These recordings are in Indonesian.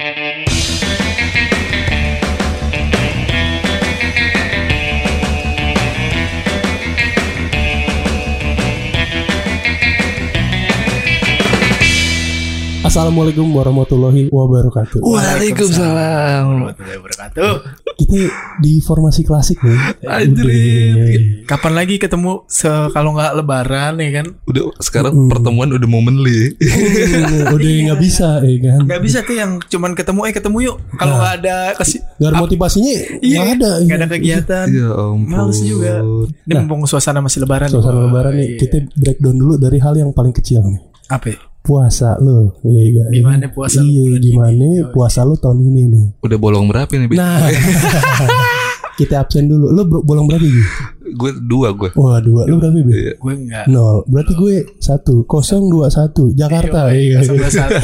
Mm-hmm. Assalamualaikum warahmatullahi wabarakatuh. Waalaikumsalam. warahmatullahi wabarakatuh. Kita di formasi klasik nih. Anjir. Kapan lagi ketemu se kalau nggak lebaran ya kan? Udah sekarang pertemuan udah momently. Hmm, udah nggak bisa ya kan. Nggak bisa tuh yang cuman ketemu eh ketemu yuk. Kalau nggak ada kesi Gak ada motivasinya Iya, nggak ada. nggak ada kegiatan. ya ampun. Males juga. Ini mumpung suasana masih lebaran. Suasana lebaran nih kita breakdown dulu dari hal yang paling kecil nih. Apa? Puasa lo. Iya, kan? Gimana puasa lu Iya, bulan gimana puasa lo tahun ini nih. Udah bolong berapa nih? Nah. kita absen dulu. Lo bro- bolong berapa Gi? Gue dua gue. Wah dua. Lo berapa Bi? Gue nggak. Nol. Berarti gue satu. Kosong dua satu. Jakarta. Iya. Sebelah satu.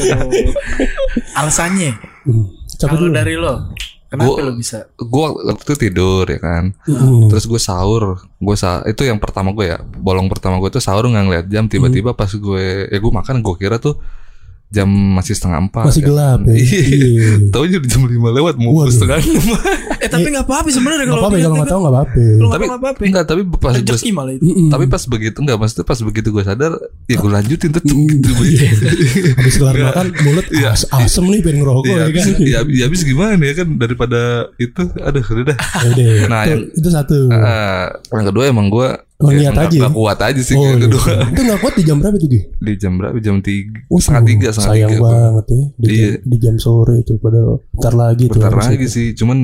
Alasannya? Hmm. Kalau dulu? dari lo, kenapa Gua- lo bisa? Gue waktu itu tidur ya kan. Hmm. Terus gue sahur. Gue sa itu yang pertama gue ya. Bolong pertama gue tuh sahur nggak ngeliat jam. Tiba-tiba pas gue ya gue makan gue kira tuh jam masih setengah empat. Masih kan. gelap ya. Iya. Iya. Tahu jadi jam lima lewat mau Waduh. setengah lima. Eh tapi nggak apa-apa sebenarnya Gak kalau apa-apa kalau nggak tahu nggak apa-apa. Tapi nggak tapi pas gue Rezeki malah itu. Mm-mm. tapi pas begitu enggak maksudnya pas begitu gue sadar ya gue lanjutin tetep gitu Iya. Habis kelar makan mulut as- asem nih pengen ngerokok ya, ya kan. habis, ya, ya habis gimana ya kan daripada itu aduh udah dah Ya udah. Nah, itu, yang- itu satu. Eh, yang kedua emang gue Oh, niat aja. Gak kuat aja sih Oh, yang iya. Itu nggak kuat di jam berapa tuh Gi? di jam berapa jam tiga Oh, setengah tiga setengah sayang tiga banget ya di, Iya. jam, di jam sore itu padahal bentar lagi tuh bentar lagi sih cuman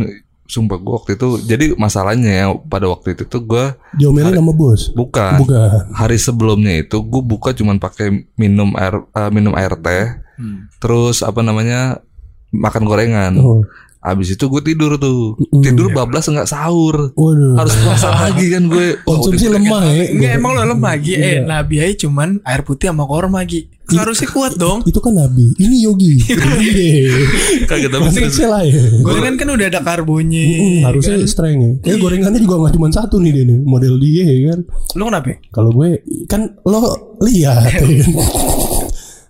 sumpah gue waktu itu jadi masalahnya ya pada waktu itu tuh gue Diomelin sama bos. bukan Bukan. hari sebelumnya itu gue buka cuman pakai minum air eh, minum air teh Hmm. terus apa namanya makan gorengan Oh. Abis itu gue tidur tuh Mm-mm. Tidur bablas nggak sahur Waduh. Harus puasa lagi kan gue Oh, Konsumsi lemah ya. Enggak emang lo lemah Gi. Eh Iya. Nabi aja cuman air putih sama korma Gi. Harusnya kuat dong. Itu kan Nabi. Ini Yogi. Iya. Kagak tapi ya. Gorengan kan udah ada karbonya. Mm, harusnya strength ya. Kayak gorengannya juga nggak cuma satu nih dia nih. Model dia ya kan. Lo kenapa? Kalau gue kan lo lihat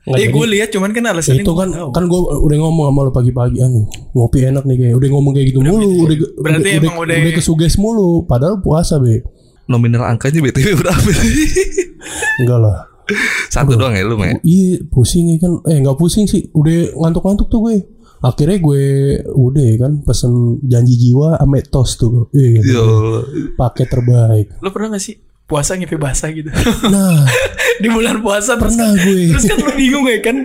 ya jadi- gue lihat cuman kan alasannya itu kan tahu. kan gue udah ngomong sama lo pagi-pagi anu ngopi enak nih kayak udah ngomong kayak gitu mulu udah Berarti emang udah- udah kesuges mulu padahal puasa be Nominal angkanya BTW berapa sih? enggak lah Satu doang ya lu Mek? iya pusing ya kan eh nggak pusing sih udah ngantuk-ngantuk tuh gue akhirnya gue udah ya kan pesen janji jiwa ame toast tuh iya Ya Allah. paket terbaik Lo pernah gak sih puasa ngipi basah gitu? nah Di bulan puasa terus pernah gue. Terus kan lo bingung ya kan?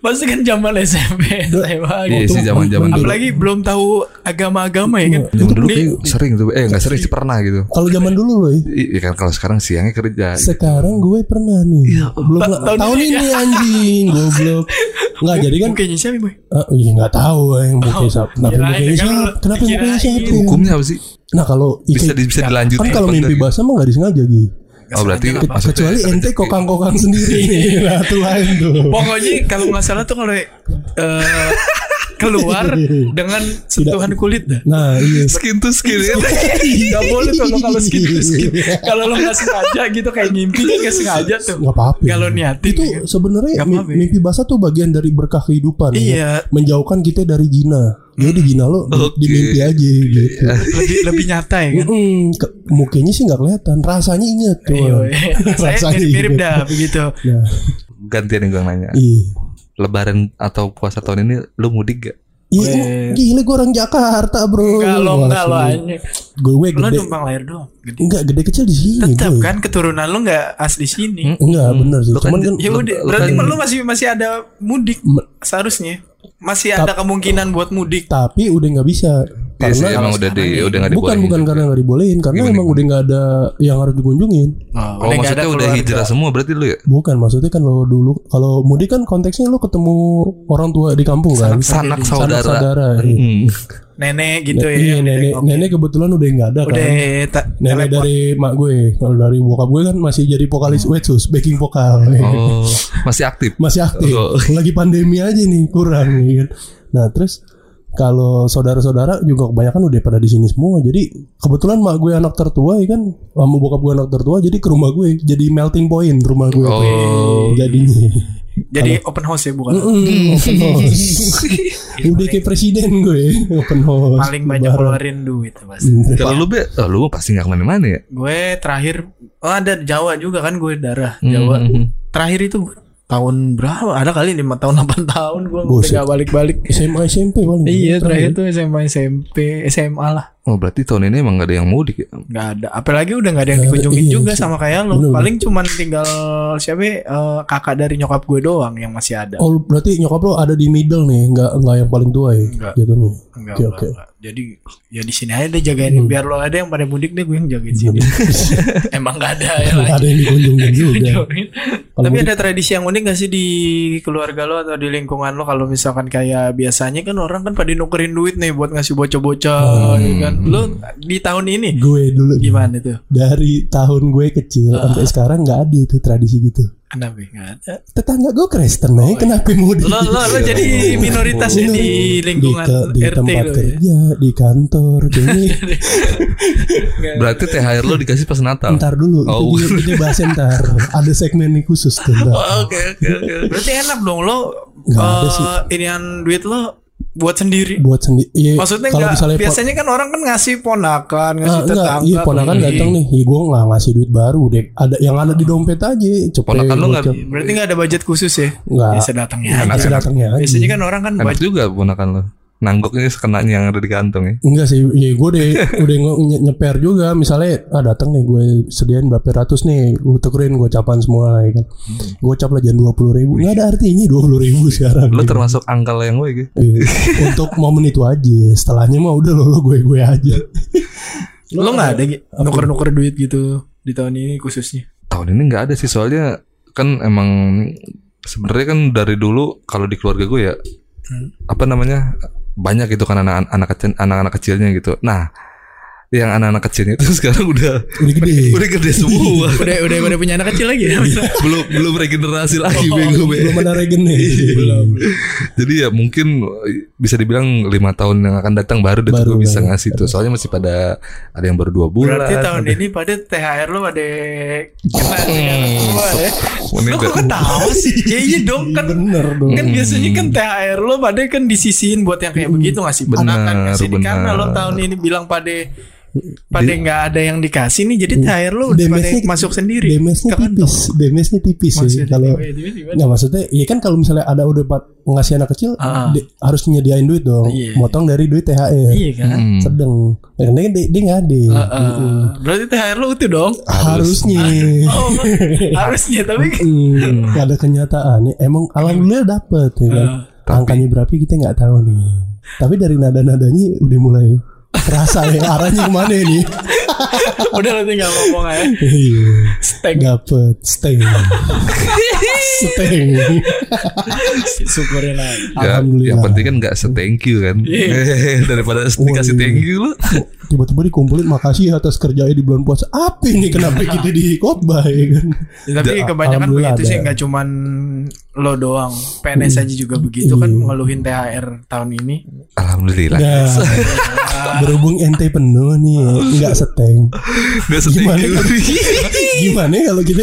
Pasti kan zaman SMP SMA Iya gitu. sih zaman-zaman dulu. Apalagi belum tahu agama-agama ya kan? Zaman dulu kayak sering tuh. Eh nggak sering sih pernah gitu. Kalau zaman dulu loh ya, Iya kan kalau sekarang siangnya kerja. Sekarang gue pernah nih. Belum Ta- tahun tahun ini ini anjing goblok nggak jadi kan Mukanya siapa boy? Ah, iya nggak tahu yang mukanya siapa. Kenapa kirain mukanya kan siapa? Kenapa mukanya siapa? Hukumnya apa sih? Nah kalau Bisa bisa dilanjutin kan kalau mimpi enggak basah mah nggak disengaja gitu. Oh berarti maksudnya Kecuali ente kokang-kokang sendiri nih. Nah itu lain tuh. Pokoknya kalau nggak salah tuh kalau eh, keluar dengan sentuhan kulit dah. Nah iya. skin to skin ya. Gak boleh tuh kalau skin to skin. Kalau lo nggak sengaja gitu kayak ngimpi kan nggak sengaja tuh. Nggak apa-apa. Kalau niatin itu ya sebenarnya mimpi basah tuh bagian dari berkah kehidupan. ya. Iya. Menjauhkan kita dari jina. Jadi jina lo di- Oke. di mimpi aja gitu. lebih lebih nyata ya kan. Mm-mm, ke- mukanya sih nggak kelihatan, rasanya inget tuh. Iya, Rasanya mirip-mirip dah begitu. Nah, Gantian yang gue nanya iya. Lebaran atau puasa tahun ini lu mudik gak? Iya, gila gue orang Jakarta bro. Enggak lo enggak lo. Gue gue Lo gede. numpang lahir doang. Gede. Enggak gede kecil di sini. Tetap boy. kan keturunan lo nggak asli sini. Enggak bener sih. Lu kan Cuman kan Ya Lo- udah, lo berarti kan- lo masih masih ada mudik seharusnya. Masih ada kemungkinan buat mudik. tapi udah nggak bisa. Iya sih Karena emang udah di udah nggak bukan dibolehin. bukan karena nggak dibolehin, karena emang udah nggak ada yang harus dikunjungin. Oh maksudnya udah hijrah semua berarti lu ya? Bukan maksudnya kan lo dulu kalau mudik kan konteksnya lo ketemu orang tua di kampung kan, Sanak Sanak saudara. saudara. iya. Hmm. Nenek gitu ya. Iya nenek nenek kebetulan udah nggak ada Udah kan. tak Nenek dari mak gue, kalau dari bokap gue kan masih jadi vokalis Wetsus, backing vokal. Oh masih aktif. masih aktif Oh. lagi pandemi aja nih kurang ya kan nah terus kalau saudara-saudara juga kebanyakan udah pada di sini semua. Jadi kebetulan mak gue anak tertua ya kan, sama bokap gue anak tertua. Jadi ke rumah gue jadi melting point rumah gue. Oh. Jadinya. Jadi open house ya bukan? Mm, open house. Udah kayak presiden gue open house. Paling banyak Lebaran. keluarin duit pasti. Mm. Kalau lu be, oh, lu pasti nggak ke mana-mana ya. Gue terakhir oh ada Jawa juga kan gue darah Hmm, Jawa. hmm, hmm. Terakhir itu tahun berapa? Ada kali lima tahun 8 tahun gue udah Buset. gak balik-balik. SMA SMP paling. Iya terakhir tuh SMA SMP SMA lah Oh berarti tahun ini emang gak ada yang mudik ya? nggak ada apalagi udah nggak ada yang Nggak ada, dikunjungin iya, juga sama kayak lo Bener, paling cuman tinggal siapa ya, eh, kakak dari nyokap gue doang yang masih ada Oh berarti nyokap lo ada di middle nih, nggak nggak yang paling tua ya? Nggak. Jatuhnya. Enggak, Oke enggak, oke. Jadi ya di sini aja deh jagain biar lo ada yang pada mudik deh gue yang jagain sini. Emang nggak ada Nggak lain. ada yang dikunjungin juga. Tapi ada tradisi yang unik gak sih di keluarga lo atau di lingkungan lo kalau misalkan kayak biasanya kan orang kan pada nukerin duit nih buat ngasih bocah-bocah ya kan. Lo di tahun ini Gue dulu gimana tuh? dari tahun gue kecil sampai sekarang nggak ada itu tradisi gitu. Kenapa nggak ada? Tetangga gue Kristen nih, kenapa mau di, Lo lo, lo jadi minoritas ya di lingkungan ke- di RT tempat lo ya. kerja, di kantor, kayaknya Berarti THR lu dikasih pas Natal. ntar dulu Oh. itu dia, dia bahas ntar ada segmen nih khusus tuh. Oh, Oke oke oke. Berarti enak dong lo. Nggak ada eh, sih. inian duit lo buat sendiri. buat sendiri iya, Maksudnya kalau enggak misalnya biasanya kan orang kan ngasih ponakan, ngasih enggak, tetangga. iya ponakan Iya. datang nih, iya gue nggak ngasih duit baru deh. Ada yang ada di dompet aja, cepet. Ponakan lu nggak-. Berarti nggak ada budget khusus ya? Nggak. Biasa datangnya sedatangnya aja. Biasanya kan orang kan Enak budget. juga ponakan lu. Nanggoknya sekenanya yang ada di kantong ya. Enggak sih, ya gue udah udah nyeper juga. Misalnya, ah datang nih gue sediain berapa ratus nih, gue tukerin gue capan semua, ya kan. Gue cap lah jangan dua puluh ribu, nggak ada artinya dua puluh ribu sekarang. Lu gitu. termasuk angkal yang gue gitu. Iya. Untuk momen itu aja, setelahnya mah udah lo lo gue gue aja. Lo nggak ada Gi? nuker-nuker duit gitu di tahun ini khususnya. Tahun ini nggak ada sih soalnya kan emang sebenarnya kan dari dulu kalau di keluarga gue ya apa namanya banyak gitu kan anak anak kecil anak-anak kecilnya gitu. Nah, yang anak-anak kecilnya itu sekarang udah Udah gede. udah gede semua. Udah udah udah punya anak kecil lagi ya? belum belum regenerasi lagi bego be. Belum ada regen nih. Jadi ya mungkin bisa dibilang lima tahun yang akan datang baru deh Baru, gue bisa baru. ngasih tuh. Soalnya masih pada ada yang baru dua bulan. Berarti tahun ini pada THR lo ada kena ya? Ini Lo kok ketawa sih? Ya iya dong kan Bener dong. Kan biasanya kan THR lo pada kan disisihin buat yang kayak begitu ngasih Benar, ngasih ini. karena lo tahun ini bilang pada pada nggak ada yang dikasih nih jadi THR pada Damage-nya- masuk sendiri. Damage-nya tipis, damage-nya tipis sih. Kalau? Nggak maksudnya, iya kan kalau misalnya ada udah pat- ngasih anak kecil, Ah. di- harus nyediain duit dong, Iya. motong dari duit THR. Iya kan? Hmm. Sedang, ya, kan dia, dia nggak ada. Heeh. Berarti THR lo utuh dong. Harusnya. Oh, harusnya tapi Hmm, ada kenyataannya. Emang alhamdulillah dapet ya kan. Ah. Angkanya berapa kita nggak tahu nih. Tapi dari nada-nadanya udah mulai terasa ya arahnya ke mana nih. udah lo tinggal ngomong aja. Iya. Steng. Dapet steng. steng. Syukurin aja. Ya, Alhamdulillah. yang penting kan nggak se thank you kan daripada dikasih thank you lu Tiba-tiba dikumpulin makasih atas kerjanya di bulan puasa. Apa ini kenapa kita di khotbah ya kan? Ya, tapi kebanyakan begitu sih nggak cuman lo doang. PNS aja juga begitu kan ngeluhin THR tahun ini. Alhamdulillah. Nah, berhubung ente penuh nih, nggak seteng. nggak se thank Gimana you kalau, gimana kalau kita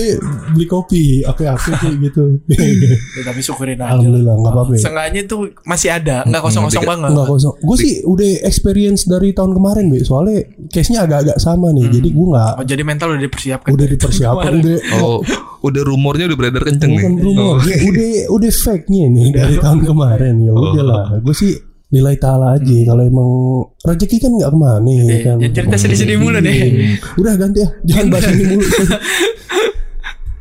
beli kopi, apa-apa kayak gitu. Ya, tapi syukurin aja Alhamdulillah nggak apa-apa. ya. Seenggaknya tuh masih ada nggak kosong-kosong Tiga- banget Nggak kosong. Gue sih udah experience dari tahun kemarin, be. Soalnya case-nya agak-agak sama nih. Jadi gue nggak oh, jadi mental udah dipersiapkan udah dipersiapkan, udah oh udah rumornya udah beredar kenceng nih bukan rumor, Oh. ya, udah udah fake-nya nih dari tahun kemarin ya udahlah. Gue sih nilai taala aja kalau emang rezeki kan nggak ke mana ya kan. Jangan cerita sedih-sedih mulu deh Udah ganti ya, jangan bahas ini mulu.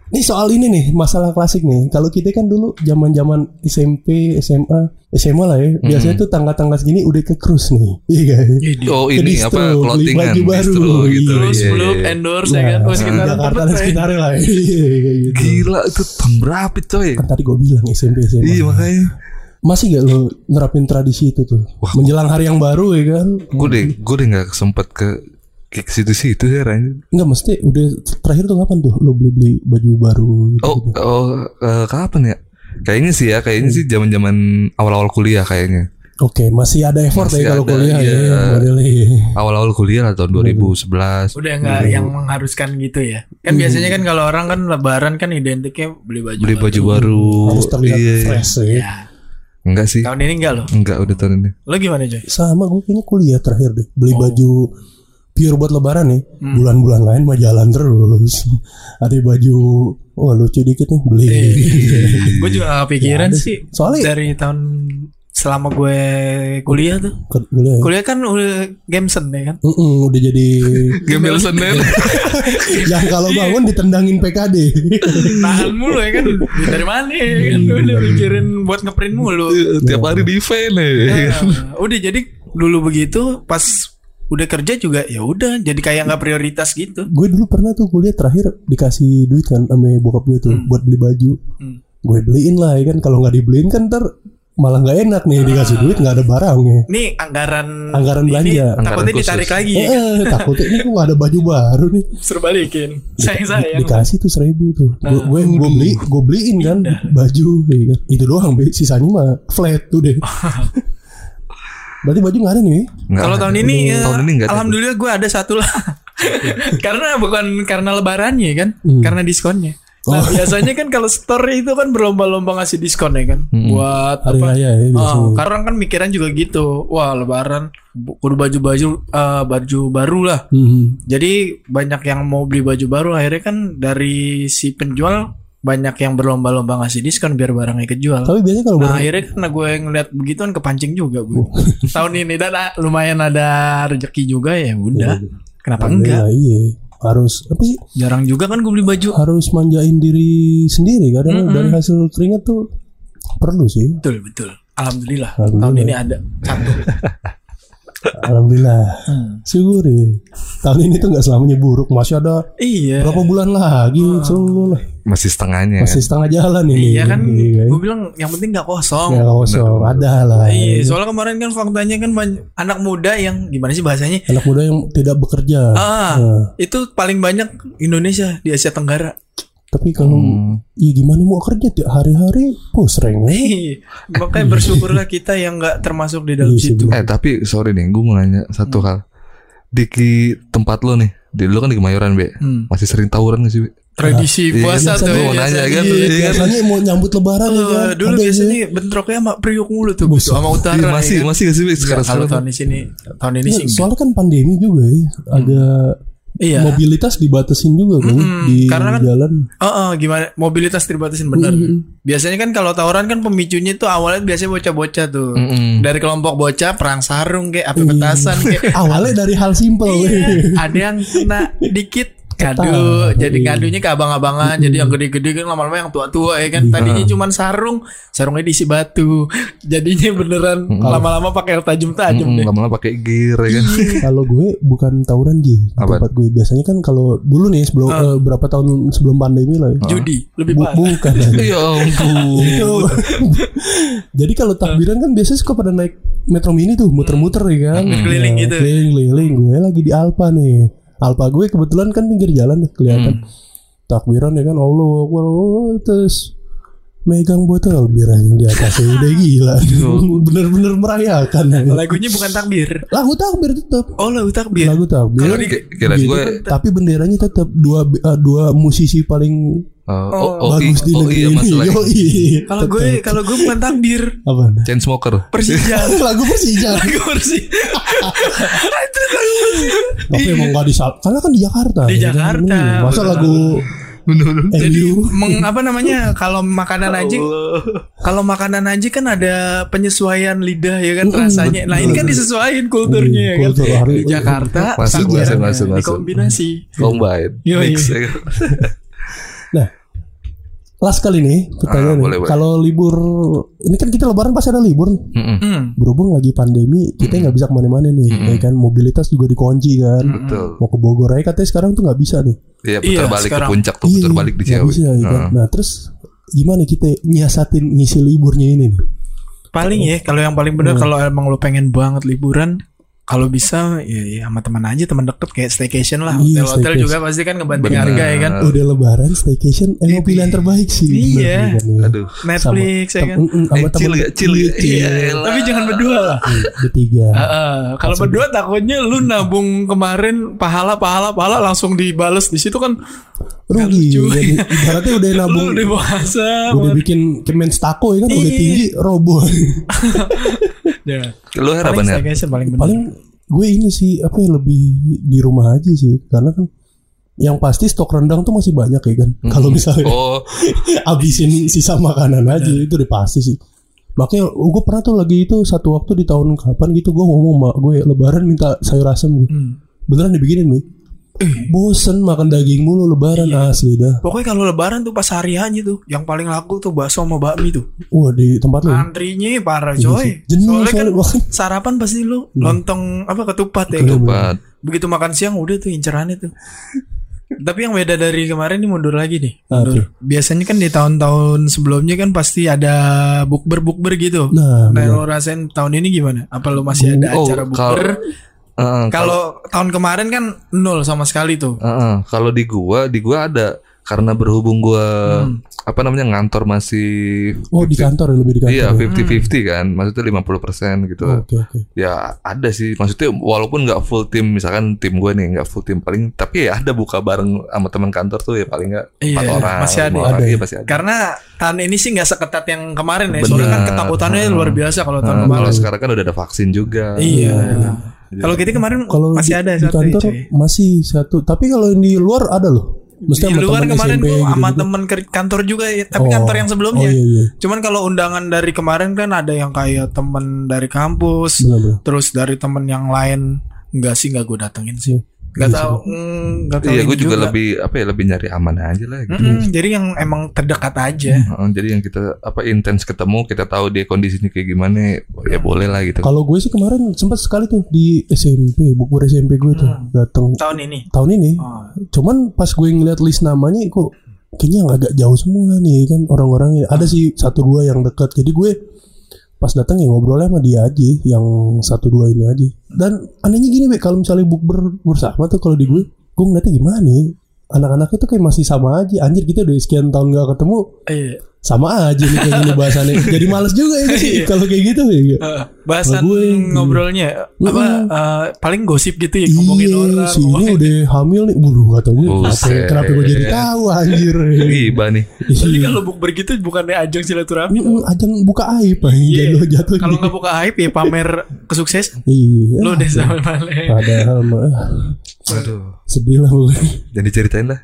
Nih soal ini nih masalah klasik nih. Kalau kita kan dulu zaman-zaman SMP, SMA, SMA lah ya. Biasanya tuh tangga-tangga segini udah ke cruise nih. Iya kan? oh Ke ini distro, apa beli clothingan baju baru. distro gitu terus Iya, belum iya. endorse ya kan Nah, oh sekitar Jakarta dan sekitarnya lah. Iya gitu. gila itu tahun berapa coy Kan tadi gue bilang SMP, SMA. iya makanya Masih gak lo nerapin tradisi itu tuh? Menjelang hari yang baru ya kan? gue deh gue deh nggak sempet ke ke situ-situ ya Ran. Enggak mesti udah terakhir tuh kapan tuh lo beli-beli baju baru gitu, Oh, oh eh, kapan ya? Kayaknya sih ya, kayaknya sih zaman-zaman awal-awal kuliah kayaknya. Oke, masih ada effort Masih ya kalau kuliah iya. ya. Awal-awal kuliah lah tahun 2011. Udah nggak yang mengharuskan gitu ya. Kan biasanya kan kalau orang kan lebaran kan identiknya beli baju. Beli baru. baju baru. Harus terlihat Iya. fresh ya. Ya. Enggak sih. Tahun ini enggak loh. Enggak udah tahun ini. Lo gimana Joy? Sama gue kayaknya kuliah terakhir deh. Beli Oh. baju pure buat lebaran nih. Hmm. Bulan-bulan lain mah jalan terus. Ada baju wah lucu dikit nih beli. gue juga gak kepikiran sih. Soalnya- dari tahun selama gue kuliah tuh. Ke- kuliah. ya. Kuliah kan udah gameson ya kan. Mm-mm, udah jadi Gembel Senin. yang kalau Iya. bangun ditendangin PKD. Nahan mulu ya kan. Dari mana ya kan. Lu udah mikirin buat ngeprint mulu. Tiap hari di event ya. Nah, udah jadi dulu begitu pas udah kerja juga ya udah jadi kayak nggak prioritas gitu. gue dulu pernah tuh kuliah terakhir dikasih duit kan sama bokap gue tuh buat beli baju. Hmm. Gue beliin lah ya kan. Kalau nggak dibeliin kan ntar malah nggak enak nih dikasih duit nggak ada barangnya. Ini anggaran Anggaran ini belanja. takutnya khusus. ditarik lagi. Eh, eh, takutnya ini kok nggak ada baju baru nih. Suruh balikin. Sayang sayang. dikasih tuh seribu tuh gue gue gue beli gue beliin kan baju ya itu doang be sisanya mah flat tuh deh berarti baju nggak ada nih Kalau tahun ini ya, tahun ini enggak ada. alhamdulillah gue ada satu lah. karena bukan karena lebarannya kan, Hmm. karena diskonnya. Nah, Oh. biasanya kan kalau store itu kan berlomba-lomba ngasih diskon ya kan. Buat hari apa? raya ya biasanya Oh, karena kan mikiran juga gitu. Wah, lebaran bu- kudu baju-baju eh, baju baru lah. Mhm. Jadi banyak yang mau beli baju baru akhirnya kan dari si penjual banyak yang berlomba-lomba ngasih diskon biar barangnya kejual. tapi biasanya kalau Nah barang- akhirnya karena gue ngeliat begituan kepancing juga gue Tahun ini dan lumayan ada rezeki juga ya udah Kenapa enggak? Iya harus apa sih Jarang juga kan gue beli baju. harus manjain diri sendiri kadang dari hasil keringat tuh perlu sih. Betul betul. Alhamdulillah, Alhamdulillah. tahun ini ada satu alhamdulillah. Hmm. syukuri tahun ini tuh nggak selamanya buruk. Masih ada Iya. berapa bulan lagi? Lah. Masih setengahnya. masih setengah jalan ini. Iya kan Iya, gue bilang yang penting gak kosong. Ya kosong. Ada lah. Iya soalnya kemarin kan faktanya kan banyak anak muda yang gimana sih bahasanya? Anak muda yang tidak bekerja. Ah, Nah, itu paling banyak Indonesia di Asia Tenggara. Tapi kalau Hmm. iya gimana mau kerja tiap hari-hari pusreng. Nih, makanya bersyukurlah kita yang nggak termasuk di dalam Iya situ. Eh tapi sorry nih, gue mau nanya satu hal. Di tempat lo nih, di lo kan di Kemayoran be, Hmm. masih sering tawuran gak sih be? Tradisi Iya, puasa kan? tuh. Gua mau biasanya. nanya kan, Iya, iya kan? Biasanya mau nyambut lebaran ya Eh, kan. dulu Ada biasanya ya. bentroknya sama priuk mulu tuh Buset. sama utara. Iya, masih ya kan? masih gak sih sekarang sekarang? tahun di sini, tahun ini Iya, sih. soalnya kan pandemi juga ya. Ada Iya. mobilitas dibatasin juga kan Mm-mm, di karena kan- jalan. Oh, oh, gimana mobilitas dibatasin benar. Biasanya kan kalau tawuran kan pemicunya tuh awalnya biasanya bocah-bocah tuh. Mm-mm. Dari kelompok bocah perang sarung kayak api petasan kayak Awalnya dari hal simpel. Iya, ada yang kena dikit kado Ketat. jadi ngadunya ke abang-abangan jadi yang gede-gede kan lama-lama yang tua-tua ya kan tadinya cuman sarung sarungnya diisi batu jadinya beneran lama-lama pakai tajam-tajam deh Lama-lama pakai gear ya kan. kalau gue bukan tawuran Gi. Di Apa? tempat gue biasanya kan kalau dulu nih sebelum eh, berapa tahun sebelum pandemi lah ya. judi lebih Bu- parah bukan. Ya ampun. Jadi kalau takbiran kan biasanya suka pada naik metro mini tuh muter-muter ya kan. Keliling gitu. Keliling-keliling. Gue lagi di Alpa nih. Alpa gue kebetulan kan pinggir jalan nih kelihatan. Takbiran ya kan Allah Akbar, oh, terus megang botol bir yang di atasnya udah gila. Bener-bener merayakan. lagunya bukan takbir Lagu takbir tetap. oh lagu takbir Lagu takbir. Kalau di- Gitu gue tapi benderanya tetap dua eh, dua musisi paling uh, oh, oh, bagus di oh, negeri iya ini. Yoi. kalau gue kalau gue bukan takbir apa? Chain smoker. Persija Lagu Persija. lagu Persija itu lagu Persija Tapi emang gak di karena kan di Jakarta. Di ya kan? Jakarta, Hmm, Masa betul. lagu Bener. jadi meng, apa namanya kalau makanan aja kalau makanan aja kan ada penyesuaian lidah ya kan rasanya nah ini kan disesuaikan kulturnya ya kan Kultur hari- di Jakarta Masuk, masuk, masuk, masuk. dikombinasi Combine. Mix, ya kan? Nah, last kali nih pertanyaan Ah, nih. boleh, boleh. Kalau libur ini kan kita lebaran pasti ada libur. nih. Mm-mm. hmm. Berhubung lagi pandemi, kita nggak bisa ke mana-mana nih. Ya kan mobilitas juga dikunci kan. Betul. Mau ke Bogor aja katanya sekarang tuh nggak bisa nih. Iya Iya, putar balik ke sekarang. puncak tuh, putar Iya, balik di Ciawi. bisa, ya kan? Heeh. Nah terus gimana kita nyiasatin ngisi liburnya ini nih? paling ya kalau yang paling benar kalau emang lo pengen banget liburan kalau bisa ya, ya sama teman aja teman deket kayak staycation lah Iya, hotel hotel staycation. juga pasti kan ngebanting Benar. harga ya kan Udah lebaran staycation emang pilihan terbaik sih. Iya. Bener. Aduh. Netflix ya Tem- kan sama Eh, chill temen- ya, chill Iya, ya. Iya, elah. tapi jangan berdua lah Bertiga. Heeh. kalau berdua takutnya lu nabung kemarin pahala pahala pahala langsung dibales di situ kan Rugi. Jadi, ibaratnya udah nabung. udah puasa Udah bikin kemen stako ya kan udah Iya. tinggi roboh. ya. Lu harapan ya? paling gue ini sih apa ya lebih di rumah aja sih karena kan yang pasti stok rendang tuh masih banyak ya kan. Kalau misalnya Oh, habisin sisa makanan aja itu udah pasti sih. Makanya oh, gue pernah tuh lagi itu satu waktu di tahun kapan gitu gue ngomong sama gue lebaran minta sayur asem gue. Hmm. Beneran dibikinin nih. Bosen makan daging mulu lebaran asli dah. Pokoknya kalau lebaran tuh pas hari aja tuh Yang paling laku tuh bakso sama bakmi tuh Wah di tempat lu. ya? Antrinya parah Iya coy. Jenuh Soalnya kan soalnya, makanya. sarapan pasti lu Lontong apa ketupat ya Iya, kan? Ketupat. Begitu makan siang udah tuh incerannya tuh Tapi yang beda dari kemarin nih mundur lagi nih mundur. Biasanya kan di tahun-tahun sebelumnya kan pasti ada bukber-bukber gitu Nah, Nah lo rasain tahun ini gimana? Apa lo masih ada Oh, acara kalau- Heeh, Kalau tahun kemarin kan nol sama sekali tuh Heeh, kalau di gua, di gua ada karena berhubung gua Hmm. apa namanya ngantor masih Oh di kantor ya lebih di kantor. Iya, ya? 50-50 kan. Maksudnya 50% gitu. Oke oke. Ya ada sih. Maksudnya walaupun nggak full tim, misalkan tim gue nih nggak full tim paling, tapi ya ada buka bareng sama teman kantor tuh ya paling nggak Iya, empat orang, masih ada ya? orang, Ada iya ya? pasti ada. Karena tahun ini sih nggak seketat yang kemarin ya. Soalnya kan ketakutannya Hmm. luar biasa kalau tahun Nah, kemarin. kalau sekarang kan udah ada vaksin juga. Iya. Kalau kita kemarin Kalau masih di, ada di satu ya, kantor cuy. masih satu. Tapi kalau yang di luar ada loh. Mesti Di luar kemarin SMP gua sama gitu-gitu. temen ke- kantor juga ya, tapi Oh. kantor yang sebelumnya. Oh iya iya. Cuman kalau undangan dari kemarin kan ada yang kayak temen dari kampus, terus dari temen yang lain enggak sih enggak gue datengin sih. Enggak Iya tahu, mm, nggak tahu Iya, gue juga, lebih apa ya lebih nyari aman aja lah. Gitu. Mm-mm, jadi yang emang terdekat aja. Heeh, jadi yang kita apa intens ketemu, kita tahu dia kondisinya kayak gimana, ya boleh lah gitu. Kalau gue sih kemarin sempat sekali tuh di SMP, buku SMP gue tuh Hmm. datang Tahun ini. tahun ini. Oh. Cuman pas gue ngeliat list namanya kok kayaknya agak jauh semua nih kan orang-orangnya. Ada sih satu dua yang dekat. Jadi gue pas datang ya ngobrolnya sama dia aja yang satu dua ini aja. Dan anehnya gini, Be, kalau misalnya bukber bersama tuh kalau di gue, gue ngeliatnya gimana nih? Anak-anaknya tuh kayak masih sama aja. Anjir kita udah sekian tahun gak ketemu, Iya. Sama aja nih kayak gini bahasannya. Jadi males juga itu sih Iya. kalau kayak gitu ya. Eh, bahasan gue, ngobrolnya apa eh, paling gosip gitu ya ngomongin Iya, orang. si ini ngomongin- udah hamil nih. Bulu kata gue. Kenapa, Buset. kenapa gue jadi tahu anjir. Riba nih. Jadi Iya. kalau buk begitu bukannya ajang silaturahmi. Mm, ajang buka aib ah, Iya. jatuh jatuh Kalau nggak buka aib ya pamer kesuksesan. iya Lu udah sama padahal mah Aduh, sedih lah pokoknya. jadi ceritain lah.